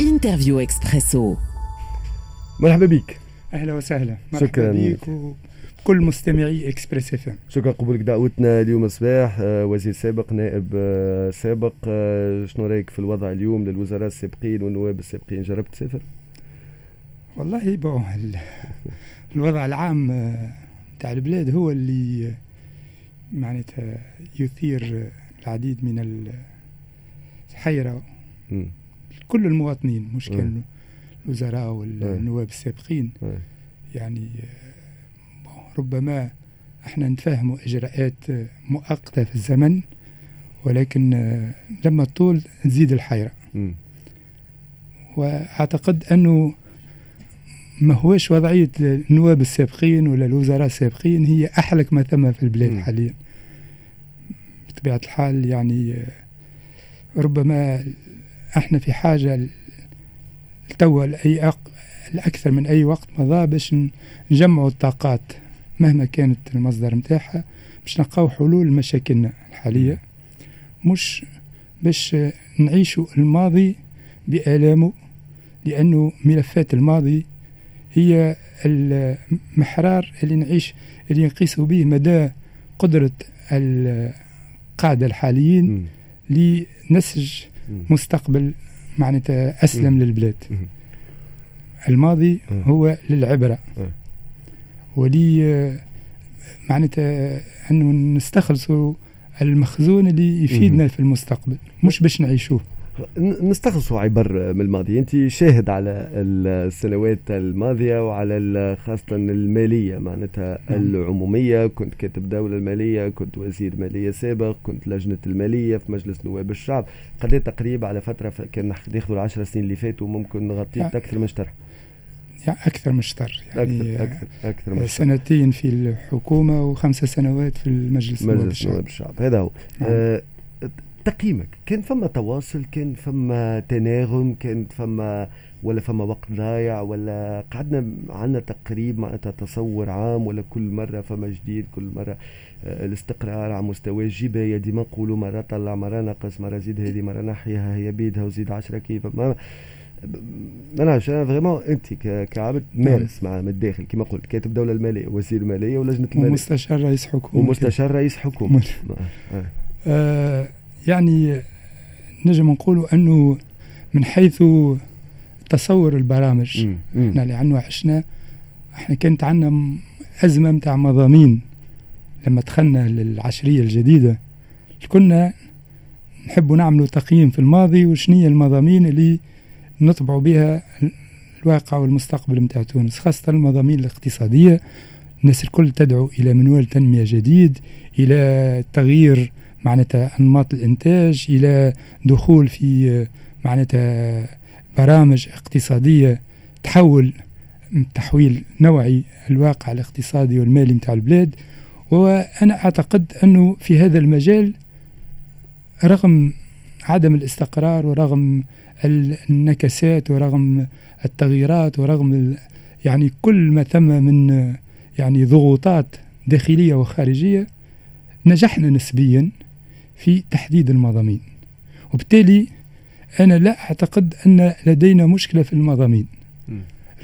interview Expresso مرحبا بك. أهلا وسهلا. مرحبا شكرا بك. وكل مستمعي Express FM شكرا قبولك دعوتنا اليوم الصباح. آه، وزير سابق نائب آه، سابق آه، شنو رأيك في الوضع اليوم للوزراء السابقين والنواب السابقين؟ جربت تسافر؟ والله bon الوضع العام تاع البلاد هو اللي معناتها يثير العديد من الحيرة كل المواطنين مش كان الوزراء والنواب السابقين. يعني ربما إحنا نتفهموا إجراءات مؤقتة في الزمن ولكن لما تطول تزيد الحيرة. وأعتقد أنه ما هوش وضعية النواب السابقين ولا الوزراء السابقين هي أحلك ما ثم في البلاد حاليا. بطبيعة الحال يعني ربما إحنا في حاجة توا لاي أق... الأكثر من أي وقت مضى باش نجمعوا الطاقات مهما كانت المصدر نتاعها باش نلقاو حلول لمشاكلنا الحالية مش باش نعيشوا الماضي بآلامه لأنه ملفات الماضي هي المحرار اللي نعيش اللي نقيس به مدى قدرة القادة الحاليين. لنسج مستقبل معناتها أسلم للبلاد. الماضي هو للعبرة. ولي معناتها أنه نستخلصوا المخزون اللي يفيدنا في المستقبل مش باش نعيشوه. نستخلصوا عبر من الماضي. انت شاهد على السنوات الماضية وعلى خاصة المالية معناتها نعم. العمومية. كنت كاتب دولة المالية كنت وزير مالية سابق كنت لجنة المالية في مجلس نواب الشعب. قضيت تقريبا على فترة كان ناخذوا العشر سنين اللي فاتوا ممكن نغطي أكثر من شطر. يعني أكثر من شطر يعني أكثر أكثر, أكثر من سنتين في الحكومة وخمسة سنوات في المجلس مجلس نواب الشعب. هذا هو. نعم. آه تقييمك. كان فما تواصل كان فما تناغم كان فما ولا فما وقت ضايع ولا قعدنا عندنا تقريب معناتها تصور عام ولا كل مرة فما جديد كل مرة آه، الاستقرار على مستوى الجباية. ديما نقولوا مرة طلع مرة نقص مرة زيد هذه مرة نحيها هي بيدها وزيد عشرة كيف؟ ما ما نعرفش. أنا فريمون أنت كعبد مارس مع من الداخل كما قلت كاتب دولة المالية وزير الماليه ولجنة المالية. ومستشار رئيس حكومة. ومستشار رئيس حكومة. آه. يعني نجم نقولوا أنه من حيث تصور البرامج إحنا لأنه عشنا إحنا كانت عندنا أزمة نتاع مضامين. لما دخلنا للعشرية الجديدة كنا نحب نعملوا تقييم في الماضي وشنية المضامين اللي نطبعوا بها الواقع والمستقبل نتاع تونس خاصة المضامين الاقتصادية. الناس الكل تدعو إلى منوال تنمية جديد إلى تغيير معناتها أنماط الإنتاج إلى دخول في معناتها برامج اقتصادية تحول تحويل نوعي الواقع الاقتصادي والمالي نتاع البلاد. وأنا أعتقد أنه في هذا المجال رغم عدم الاستقرار ورغم النكسات ورغم التغييرات ورغم يعني كل ما تم من يعني ضغوطات داخلية وخارجية نجحنا نسبيا في تحديد المضامين. وبالتالي أنا لا أعتقد أن لدينا مشكلة في المضامين.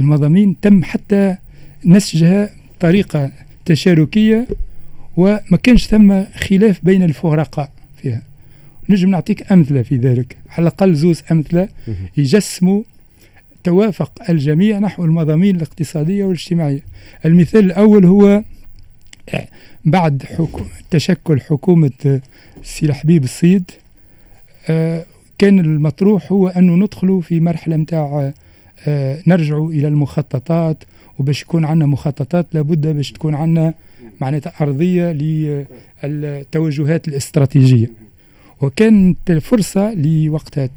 المضامين تم حتى نسجها بطريقة تشاركية وما كانش ثم خلاف بين الفرقاء فيها. نجم نعطيك أمثلة في ذلك. على الأقل زوز أمثلة يجسموا توافق الجميع نحو المضامين الاقتصادية والاجتماعية. المثال الأول هو بعد حكو تشكل حكومة السي حبيب الصيد آه، كان المطروح هو أنه ندخلوا في مرحلة متاع آه، نرجعوا إلى المخططات وباش يكون عندنا مخططات لابد باش تكون عندنا معناتها أرضية للتوجهات الاستراتيجية. وكانت فرصة لوقتها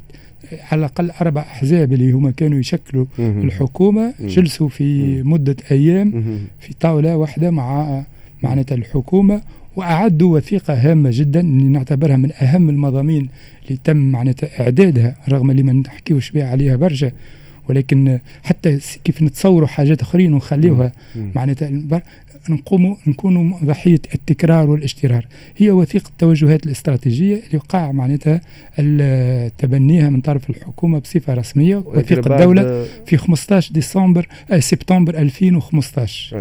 على الأقل أربع أحزاب اللي هما كانوا يشكلوا الحكومة جلسوا في مدة أيام في طاولة واحدة مع معناتها الحكومة وأعدوا وثيقة هامة جدا اللي نعتبرها من أهم المضامين اللي تم معناتها إعدادها رغم اللي ما نحكيوش بها عليها برشا. ولكن حتى كيف نتصوروا حاجات أخرين ونخليوها معناتها نقوم نكونوا ضحية التكرار والاشترار. هي وثيقة التوجهات الاستراتيجية اللي وقع معناتها تبنيها من طرف الحكومة بصفة رسمية وثيقة الدولة في 15 ديسمبر آه، سبتمبر 2015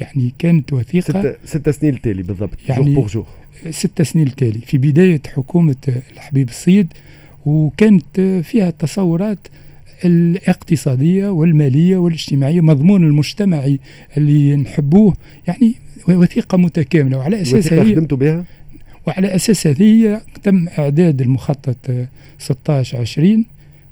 يعني كانت وثيقة ستة, ستة سنين التالي بالضبط يعني جوغ جوغ ستة سنين التالي في بداية حكومة الحبيب السيد وكانت فيها تصورات الاقتصادية والمالية والاجتماعية مضمون المجتمعي اللي نحبوه. يعني وثيقة متكاملة وعلى أساسها هي خدمتوا بها؟ وعلى أساسها هي تم إعداد المخطط 16 20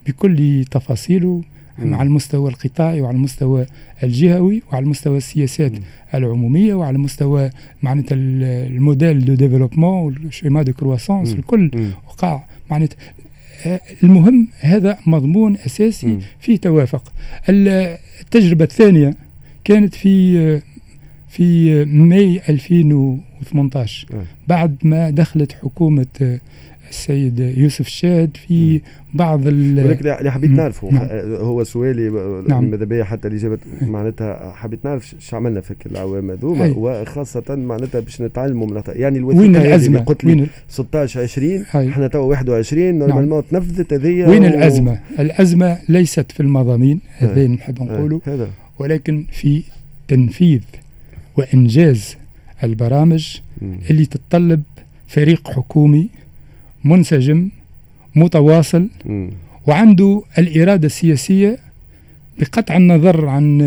بكل تفاصيله. على المستوى القطاعي وعلى المستوى الجهوي وعلى المستوى السياسات م. العمومية وعلى مستوى معناتها ال modèle de développement وال schéma de croissance الكل وقع. معناتها المهم هذا مضمون أساسي في توافق. التجربة الثانية كانت في في ماي 2018 بعد ما دخلت حكومة السيد يوسف الشاهد في بعض ولكن اللي حبيت نعرفه نعم. هو سؤالي نعم. ماذا بيا حتى الإجابة؟ معناتها حبيت نعرف شو عملنا في العوام هذوما وخاصة معناتها باش نتعلموا من يعني الوثيقة وين الأزمة؟ قلت لي 16 20 إحنا تو 21 normalement نعم. تنفذت هذه وين و... الأزمة؟ الأزمة ليست في المضامين هذا نحب نقوله. ولكن في تنفيذ وإنجاز البرامج اللي تتطلب فريق حكومي منسجم متواصل م. وعنده الإرادة السياسية بقطع النظر عن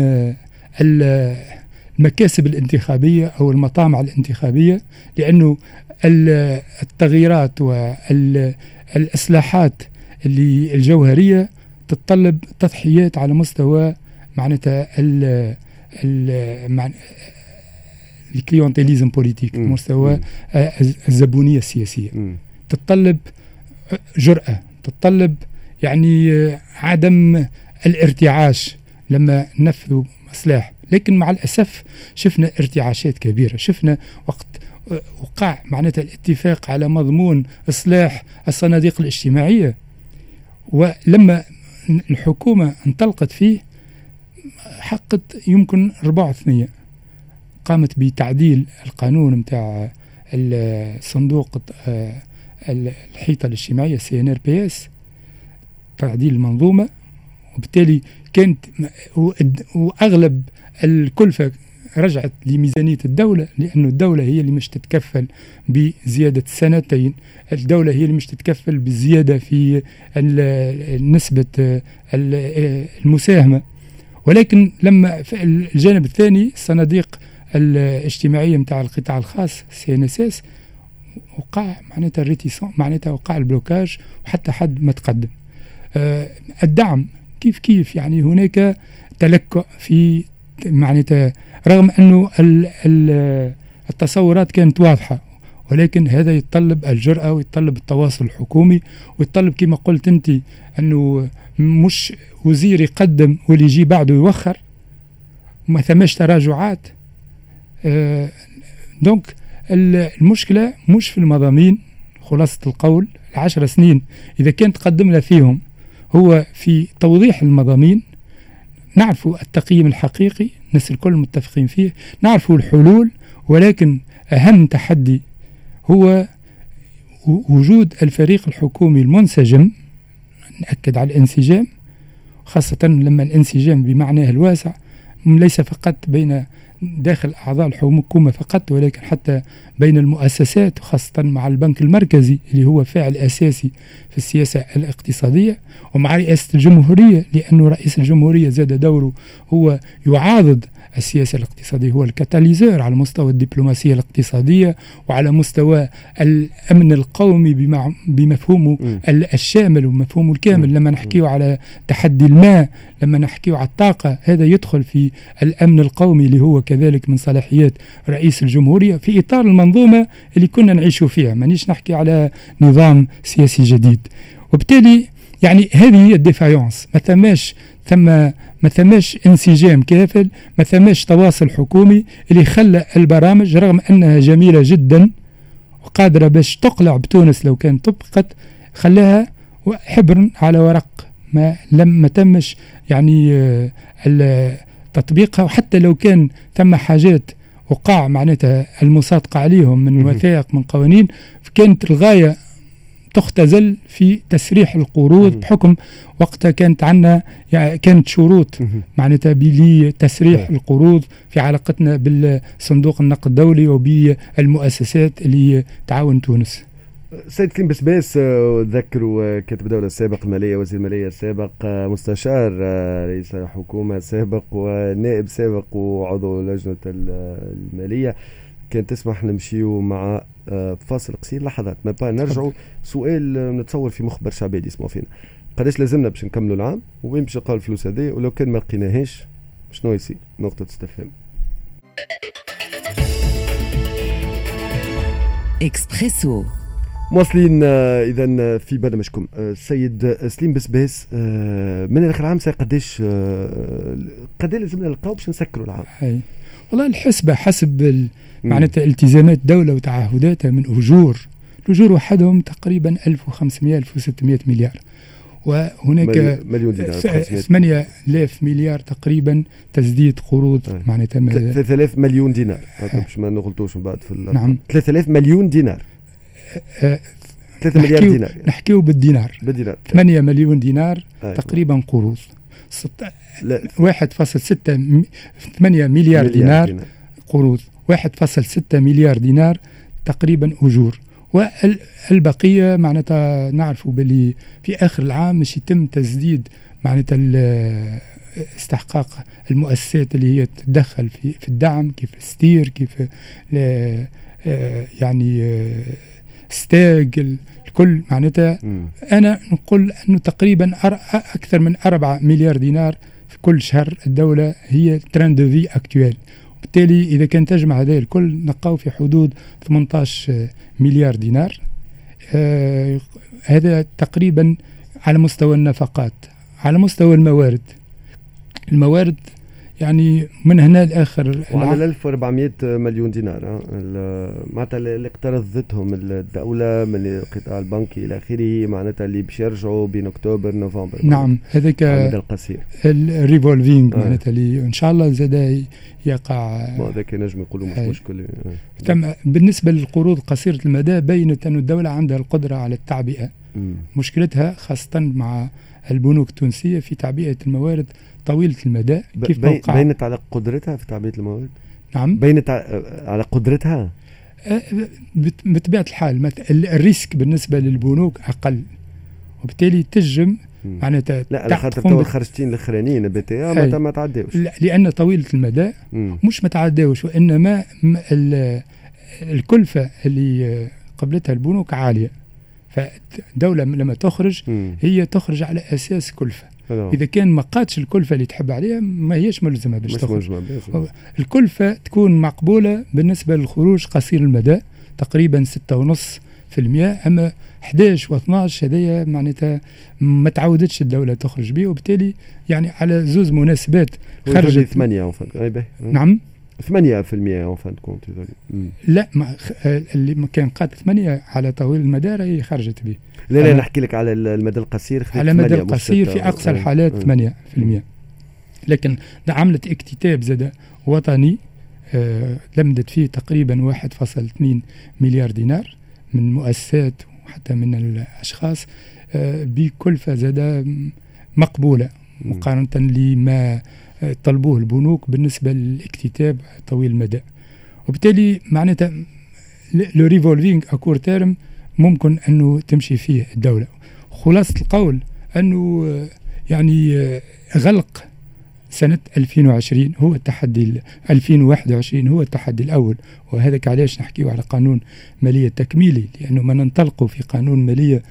المكاسب الانتخابية أو المطامع الانتخابية لأنه التغييرات والإصلاحات اللي الجوهرية تتطلب تضحيات على مستوى معناتها ال clientélisme politique مستوى الزبونية السياسية م. تتطلب جرأة تتطلب يعني عدم الارتعاش لما نفذوا سلاح لكن مع الأسف شفنا ارتعاشات كبيرة. شفنا وقت وقع معناتها الاتفاق على مضمون إصلاح الصناديق الاجتماعية. ولما الحكومة انطلقت فيه حققت يمكن ربع ثنية. قامت بتعديل القانون متاع صندوق الحيطة الاجتماعية سي ان ار بي اس تعديل المنظومة. وبالتالي كانت وأغلب الكلفة رجعت لميزانية الدولة لأنه الدولة هي اللي مش تتكفل بزيادة السنتين. الدولة هي اللي مش تتكفل بالزياده في نسبة المساهمة. ولكن لما في الجانب الثاني الصناديق الاجتماعية نتاع القطاع الخاص CNSS وقع معناتها الـ réticence معناتها وقع ال blocage وحتى حد ما تقدم. آه الدعم كيف كيف؟ يعني هناك تلكؤ في معناتها رغم أنه ال ال التصورات كانت واضحة ولكن هذا يتطلب الجرأة ويتطلب التواصل الحكومي ويتطلب كما قلت أنت أنه مش وزير يقدم واللي يجي بعده يوخر ما ثماش تراجعات. آه دونك المشكلة مش في المضامين خلاصة القول العشر سنين إذا كان تقدمنا فيهم هو في توضيح المضامين نعرف التقييم الحقيقي الناس الكل متفقين فيه نعرف الحلول ولكن أهم تحدي هو وجود الفريق الحكومي المنسجم نأكد على الانسجام خاصة لما الانسجام بمعناه الواسع ليس فقط بين داخل أعضاء الحكومة فقط ولكن حتى بين المؤسسات وخاصة مع البنك المركزي اللي هو فاعل أساسي في السياسة الاقتصادية ومع رئاسة الجمهورية لأنه رئيس الجمهورية زاد دوره هو يعاضد السياسة الاقتصادية. هو الكاتاليزور على مستوى الدبلوماسية الاقتصادية وعلى مستوى الأمن القومي بمفهومه الشامل ومفهومه الكامل. لما نحكيه على تحدي الماء لما نحكيه على الطاقة هذا يدخل في الأمن القومي اللي هو كذلك من صلاحيات رئيس الجمهورية في إطار المنظومة اللي كنا نعيش فيها. مانيش نحكي على نظام سياسي جديد. وبالتالي يعني هذه هي ال défaillance. ما ثماش ثم ما ثماش انسجام كافي ما ثماش تواصل حكومي اللي خلى البرامج رغم أنها جميلة جدا وقادرة باش تقلع بتونس لو كانت طبقت خلاها حبر على ورق ما لم ما تمش يعني آه، تطبيقها وحتى لو كان ثم حاجات وقع معناتها المصادقة عليهم من وثائق من قوانين كانت الغاية تختزل في تسريح القروض بحكم وقتها كانت عندنا يعني كانت شروط معناتها لتسريح القروض في علاقتنا بالصندوق النقد الدولي وبالمؤسسات اللي تعاون تونس. سيد كريم بسباس ذكروا آه، كاتب دولة السابق المالية وزير المالية السابق آه، مستشار آه، رئيس حكومة سابق ونائب سابق وعضو لجنة المالية. كان تسمح نمشيو مع فاصل قصير. لحظات ما نرجعوا سؤال نتصور في برشا شعبي يسمعوا فينا. قداش لازمنا باش نكملوا العام؟ وين باش نلقاو الفلوس هذه ولو كان ما لقيناهاش شنو يصير؟ نقطة استفهام. اكسبريسو مواصلين آه، اذا في برنامجكم. السيد آه، سليم بسباس آه، من اخر عام قداش قداش لازمنا نلقاو باش نسكروا العام؟ أي. والله الحسبة حسب معناتها التزامات الدولة وتعهداتها من أجور. الأجور وحدهم تقريبا 1500 1600 مليار. وهناك مليون دينار 8000 مليار تقريبا تسديد قروض معناتها 3000 مليون دينار. باش ما نغلطوش من بعد في نعم. 3000 مليون دينار. 3 مليار دينار. نحكيو بالدينار. بالدينار. 8 مليون دينار آه. تقريبا قروض. 1.6 8 مليار دينار, دينار. قروض. 1.6 مليار دينار تقريبا أجور. والبقية معناتها نعرفوا باللي في آخر العام مش يتم تسديد معناتها استحقاق المؤسسات اللي هي تتدخل في في الدعم كيف ستير كيف آه، يعني ستاج الكل معناتها أنا نقول أنه تقريبا أكثر من 4 مليار دينار في كل شهر الدولة هي train de vie actuel وبالتالي إذا كان تجمع هذا الكل نلقاو في حدود 18 مليار دينار. آه هذا تقريبا على مستوى النفقات على مستوى الموارد. الموارد يعني من هنا لآخر وعلى 1400 مليون دينار معناتها اللي اقترضتهم الدولة من القطاع البنكي إلى آخره معناتها اللي باش يرجعوا بين أكتوبر نوفمبر. نعم هذاك المدى القصير. ال revolving آه. معناتها اللي إن شاء الله زاد يقع. هذاك نجم يقولوا مش مشكل آه. تم بالنسبة للقروض قصيرة المدى بينت أن الدولة عندها القدرة على التعبئة. م. مشكلتها خاصة مع البنوك التونسية في تعبئة الموارد طويلة المدى كيف BT بينت على قدرتها في تعبئة الموارد؟ نعم. بينت على قدرتها؟ أه، بطبيعة الحال ال risque بالنسبة للبنوك أقل. وبالتالي تجم معناتها لا على خاطر تو الخرجتين الأخرانيين BT ما ما تعداوش. لا لأن طويلة المدى مم. مش ما تعداوش وإنما الكلفة اللي قبلتها البنوك عالية. فالدوله لما تخرج مم. هي تخرج على أساس كلفة. إذا كان ما لقاتش الكلفة اللي تحب عليها ما هيش ملزمة باش تخرج. الكلفة تكون مقبولة بالنسبة للخروج قصير المدى تقريبا ستة ونص في المية أما 11 و12 هذايا معناتها ما تعودتش الدولة تخرج به وبالتالي يعني على زوز مناسبات خرجت. 8 نعم. 8% اون فان كونت لا ما اللي كان قاد 8 على طويل المدى هي خرجت به لا لا نحكي لك على المدى القصير. على المدى القصير في أقصى الحالات 8% لكن عملت اكتتاب زاد وطني آه لمت فيه تقريبا 1.2 مليار دينار من مؤسسات وحتى من الأشخاص آه بكلفة زاد مقبولة. مقارنة لما طلبوه البنوك بالنسبة للاكتتاب طويل المدى. وبالتالي معناتها le revolving à court terme ممكن أنه تمشي فيه الدولة. خلاصة القول أنه يعني غلق سنة 2020 هو التحدي 2021 هو التحدي الأول. وهذا علاش نحكيه على قانون مالية تكميلي؟ لأنه ما ننطلقوا في قانون مالية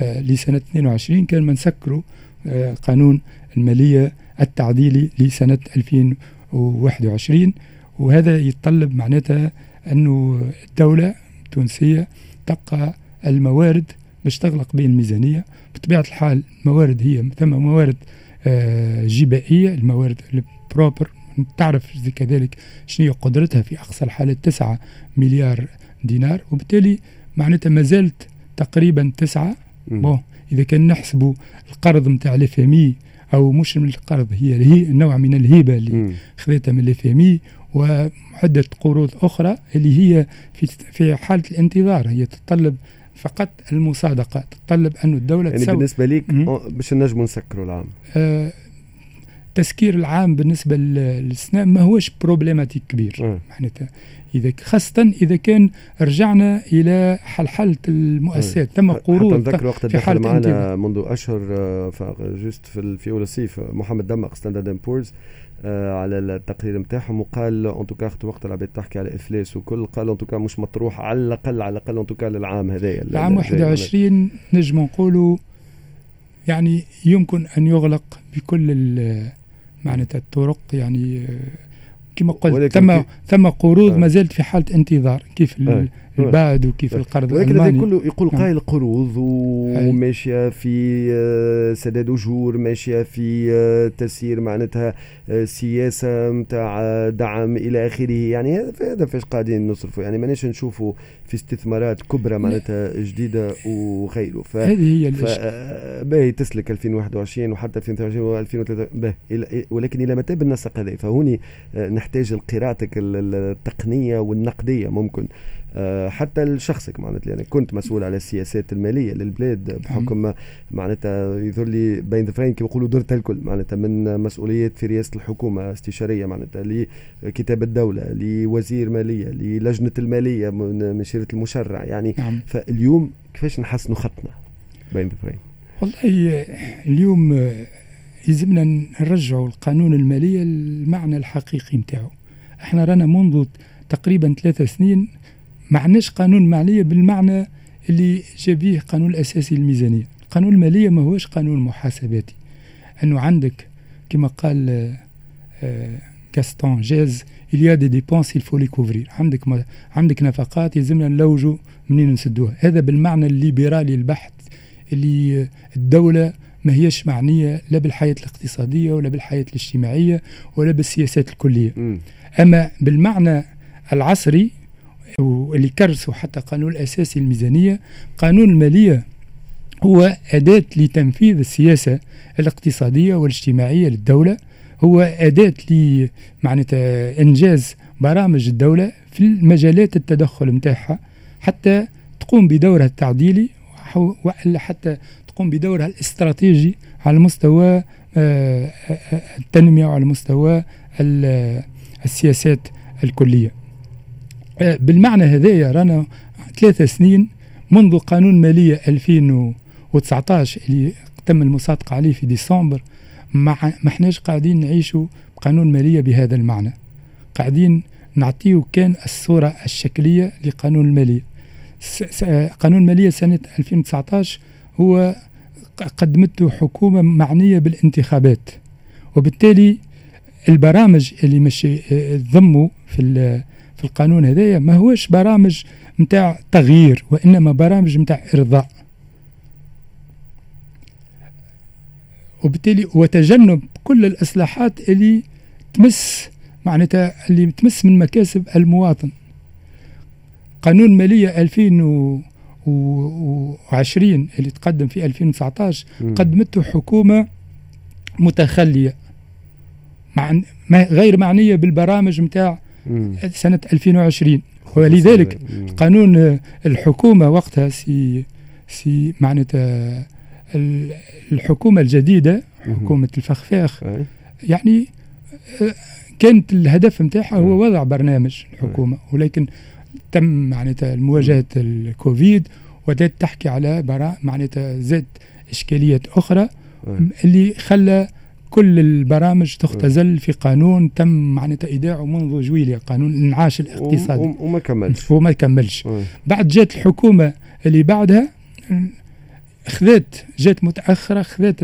آه لسنة 22 كان ما نسكروا آه قانون المالية التعديلي لسنة 2021 وهذا يتطلب معناتها أنه الدولة التونسية تبقى الموارد باش تغلق به الميزانية. بطبيعة الحال الموارد هي ثم موارد آه جبائية الموارد ال propres. تعرف كذلك شنو قدرتها في أقصى الحالات؟ 9 مليار دينار. وبالتالي معناتها ما زالت تقريبا تسعة. bon إذا كان نحسبوا القرض نتاع ال FMI أو مش من القرض هي هي نوع من الهبه اللي خذيتها من ال FMI وعدة قروض أخرى اللي هي في في حالة الانتظار. هي تتطلب فقط المصادقة تتطلب أن الدولة يعني تسوي. بالنسبة ليك باش نجموا نسكروا العام. آه تسكير العام بالنسبة للسنة ما هوش problématique كبير آه. معناتها إذا خاصة إذا كان رجعنا إلى حلحلة المؤسسات آه. ثم قروض حتى نذكر وقت في حالة معنا. منذ أشهر آه، juste في في أول الصيف محمد دمق Standard and Poor's آه على التقرير نتاعهم وقال en tout cas وقت العباد تحكي على إفلاس وكل قال en tout cas مش مطروح على الأقل على الأقل en tout cas للعام هذايا العام 21 نجم نقولوا يعني يمكن أن يغلق بكل معناتها الطرق يعني كما قلت ثم ثم قروض آه. ما زالت في حالة انتظار كيف آه. البعد وكيف القرض ولكن هذا كله يقول نعم. قايل قروض وماشية في آه، سداد أجور ماشية في آه، تسيير معناتها آه، سياسة نتاع دعم إلى آخره. يعني هذا فاش قاعدين نصرفوا. يعني ماناش نشوفوا في استثمارات كبرى معناتها جديدة وغيره. ف هذه هي باهي تسلك 2021 وحتى 2023 و2003 ولكن إلى متى بالنسق هذا فهوني نحتاج قراءتك التقنية والنقدية ممكن. حتى لشخصك معناتها يعني كنت مسؤول على السياسات المالية للبلاد بحكم معناتها يظهر لي بين ظفرين كما يقولوا درت الكل. معناتها من مسؤوليات في رئاسة الحكومة استشارية معناتها لكتاب الدولة لوزير مالية للجنة المالية من شيره المشرع. يعني نعم. فاليوم كيفاش نحسنوا خطنا بين ظفرين والله اليوم يلزمنا نرجعوا القانون الماليه المعنى الحقيقي نتاعو. إحنا رانا منذ تقريبا ثلاثة سنين ما عندناش قانون مالية بالمعنى اللي جابيه قانون الأساسي للميزانية. القانون المالية ما هوش قانون محاسباتي. أنه عندك كما قال Gaston Jèze il y a des dépenses il faut les couvrir. عندك ما عندك نفقات يلزمنا نلوجوا منين نسدوها. هذا بالمعنى الليبرالي البحت اللي الدولة ما هيش معنية لا بالحياة الاقتصادية ولا بالحياة الاجتماعية ولا بالسياسات الكلية. م. أما بالمعنى العصري واللي كرسوا حتى قانون الأساسي الميزانية قانون المالية هو أداة لتنفيذ السياسة الاقتصادية والاجتماعية للدولة هو أداة لمعناتها إنجاز برامج الدولة في المجالات التدخل متاعها حتى تقوم بدورها التعديلي وإلا حتى تقوم بدورها الاستراتيجي على مستوى آه، آه، التنمية وعلى مستوى السياسات الكلية. آه، بالمعنى هذايا رانا ثلاثة سنين منذ قانون مالية 2019 اللي تم المصادقة عليه في ديسمبر ما احناش قاعدين نعيشوا قانون مالية بهذا المعنى. قاعدين نعطيه كان الصورة الشكلية لقانون المالية. آه، قانون المالية سنة 2019 هو قدمته حكومة معنية بالانتخابات. وبالتالي البرامج اللي مش آه، ضموا في في القانون هذايا ما هوش برامج نتاع تغيير وإنما برامج نتاع إرضاء. وبالتالي وتجنب كل الإصلاحات اللي تمس معناتها اللي تمس من مكاسب المواطن. قانون مالية 2020 اللي تقدم في 2019 قدمته حكومة متخلية مع غير معنية بالبرامج نتاع سنة 2020 ولذلك قانون الحكومة وقتها سي سي معناتها الحكومة الجديدة حكومة الفخفاخ يعني آه، كانت الهدف نتاعها هو وضع برنامج الحكومة. ولكن تم معناتها مواجهة الكوفيد وبدات تحكي على براء معناتها زاد إشكاليات أخرى اللي خلى كل البرامج تختزل في قانون تم معناتها إيداعه منذ جويليا قانون الانعاش الاقتصادي وما كملش. وما كملش. بعد جات الحكومة اللي بعدها خذات جات متأخرة خذات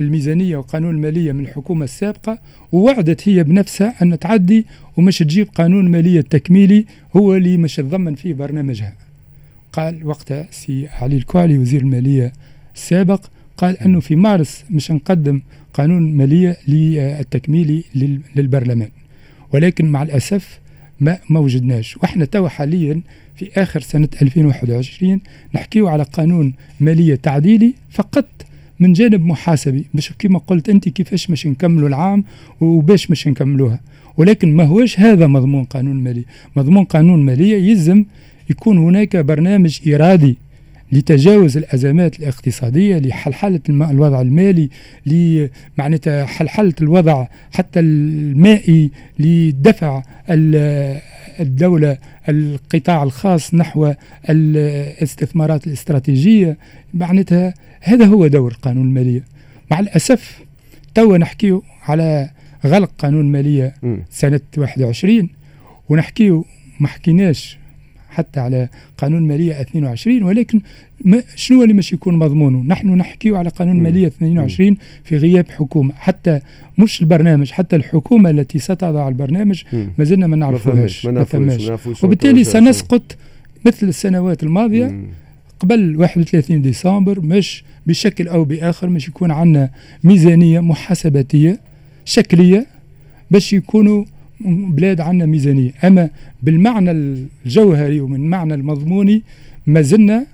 الميزانية وقانون الماليه من الحكومة السابقة ووعدت هي بنفسها أن تعدي ومش تجيب قانون مالية تكميلي هو اللي مش تضمن فيه برنامجها. قال وقتها سي علي الكوالي وزير المالية السابق قال أنه في مارس مش نقدم قانون مالية للتكميلي للبرلمان. ولكن مع الأسف ما ما وجدناش. وإحنا توا حاليا في آخر سنة 2021 نحكيو على قانون مالية تعديلي فقط من جانب محاسبي. مش كما قلت أنت كيفاش مش نكملوا العام وباش مش نكملوها. ولكن ما هوش هذا مضمون قانون المالية مضمون قانون المالية يلزم يكون هناك برنامج إرادي لتجاوز الأزمات الاقتصادية لحلحلة الوضع المالي لمعناتها حلحلة الوضع حتى المائي لدفع الدولة القطاع الخاص نحو الاستثمارات الاستراتيجية. معناتها هذا هو دور القانون المالية. مع الأسف توا نحكيه على غلق قانون المالية سنة 21 ونحكيه ما حكيناش حتى على قانون المالية 22 ولكن ما شنو اللي مش يكون مضمونه نحن نحكي على قانون المالية 22 في غياب حكومة. حتى مش البرنامج حتى الحكومة التي ستضع البرنامج ما زلنا ما نعرفوهاش ما فهمش وبالتالي سنسقط مثل السنوات الماضية قبل 31 ديسمبر مش بشكل أو بآخر مش يكون عندنا ميزانية محاسباتية شكلية باش يكونوا بلاد عندنا ميزانية. أما بالمعنى الجوهري ومن المعنى المضموني ما زلنا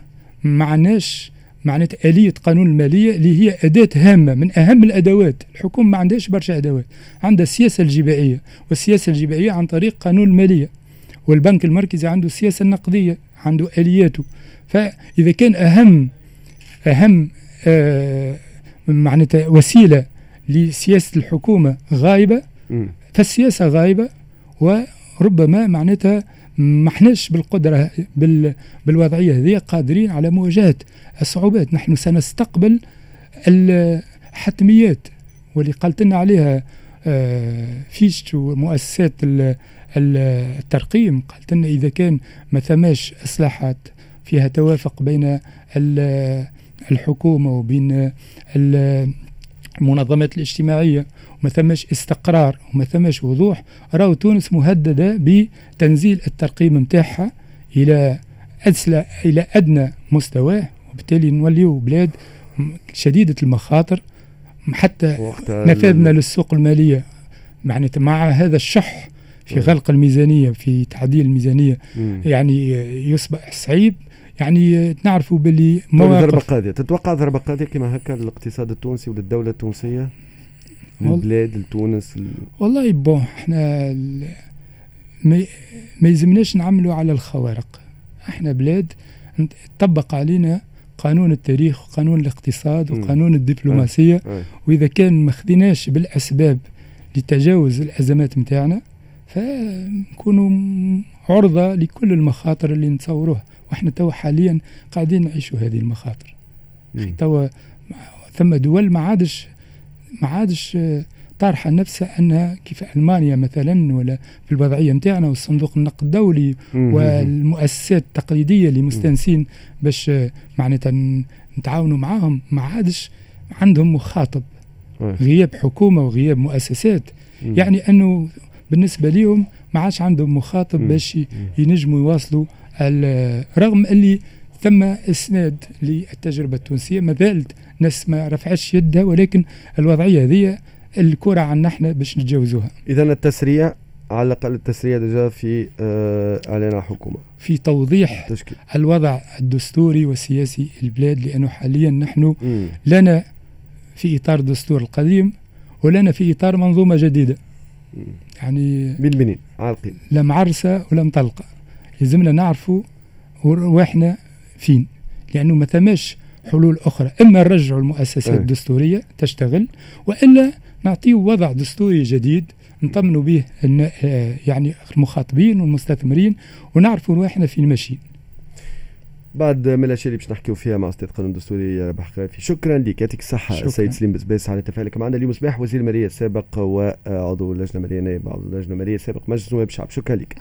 معناش معنات آلية قانون المالية اللي هي أداة هامة. من أهم الأدوات الحكومة ما عندهاش برشا أدوات. عندها السياسة الجبائية والسياسة الجبائية عن طريق قانون المالية والبنك المركزي عنده السياسة النقدية عنده آلياته. فإذا كان أهم أهم آه معناتها وسيلة لسياسة الحكومة غايبة فالسياسة غايبة وربما معناتها ما احناش بالقدرة بال بالوضعية هذه قادرين على مواجهة الصعوبات. نحن سنستقبل الحتميات واللي قالت لنا عليها آه، فيش ومؤسسات الترقيم. قالت لنا إذا كان ما ثماش إصلاحات فيها توافق بين الحكومة وبين المنظمات الاجتماعية وما ثماش استقرار وما ثماش وضوح راهو تونس مهددة بتنزيل الترقيم نتاعها إلى أسلى إلى أدنى مستواه وبالتالي نوليو بلاد شديدة المخاطر حتى نفاذنا للسوق المالية. معناتها مع هذا الشح في غلق الميزانية في تعديل الميزانية يعني يصبح صعيب. يعني نعرفوا باللي مواقف ضربة قاضية. تتوقع ضربة قاضية كما هكا للاقتصاد التونسي وللدولة التونسية البلاد لتونس والله بون إحنا ما يلزمناش نعملوا على الخوارق. إحنا بلاد طبق علينا قانون التاريخ وقانون الاقتصاد وقانون الدبلوماسية. وإذا كان ما خديناش بالأسباب لتجاوز الأزمات متاعنا فنكونوا عرضة لكل المخاطر اللي نتصوروها. وإحنا توا حاليا قاعدين نعيشوا هذه المخاطر. توا ثم دول ما عادش ما عادش طارحه نفسها انها كيف ألمانيا مثلا ولا في الوضعية نتاعنا والصندوق النقد الدولي والمؤسسات التقليدية اللي مستانسين باش معناتها نتعاونوا معاهم ما عادش عندهم مخاطب. غياب حكومة وغياب مؤسسات. يعني أنه بالنسبة لهم ما عادش عندهم مخاطب باش ينجموا يواصلوا رغم اللي ثم إسناد للتجربة التونسية. ما زالت ناس ما رفعتش يدها ولكن الوضعية هذه الكرة عنا إحنا باش نتجاوزوها. اذا التسريع على الأقل التسريع déjà في آه إعلان الحكومة. في توضيح تشكيل. الوضع الدستوري والسياسي البلاد لأنه حاليا نحن مم. لنا في إطار الدستور القديم ولنا في إطار منظومة جديدة. مم. يعني بين بنين عالقين لا معرسة ولا مطلقة. لازمنا نعرفوا وإحنا فين؟ لأنه ما ثماش حلول أخرى. إما نرجعوا المؤسسات أه. الدستورية تشتغل وإلا نعطيه وضع دستوري جديد نطمنوا به آه، يعني المخاطبين والمستثمرين ونعرفوا روحنا فين ماشيين. بعد من الأشياء اللي باش نحكيو فيها مع أستاذ قانون دستوري ربح خافي شكرا لك. يعطيك الصحة السيد سليم بسباس على تفاعلك معنا اليوم صباح وزير المالية السابق وعضو اللجنة المالية نائب عضو اللجنة المالية السابق مجلس نواب الشعب. شكرا لك.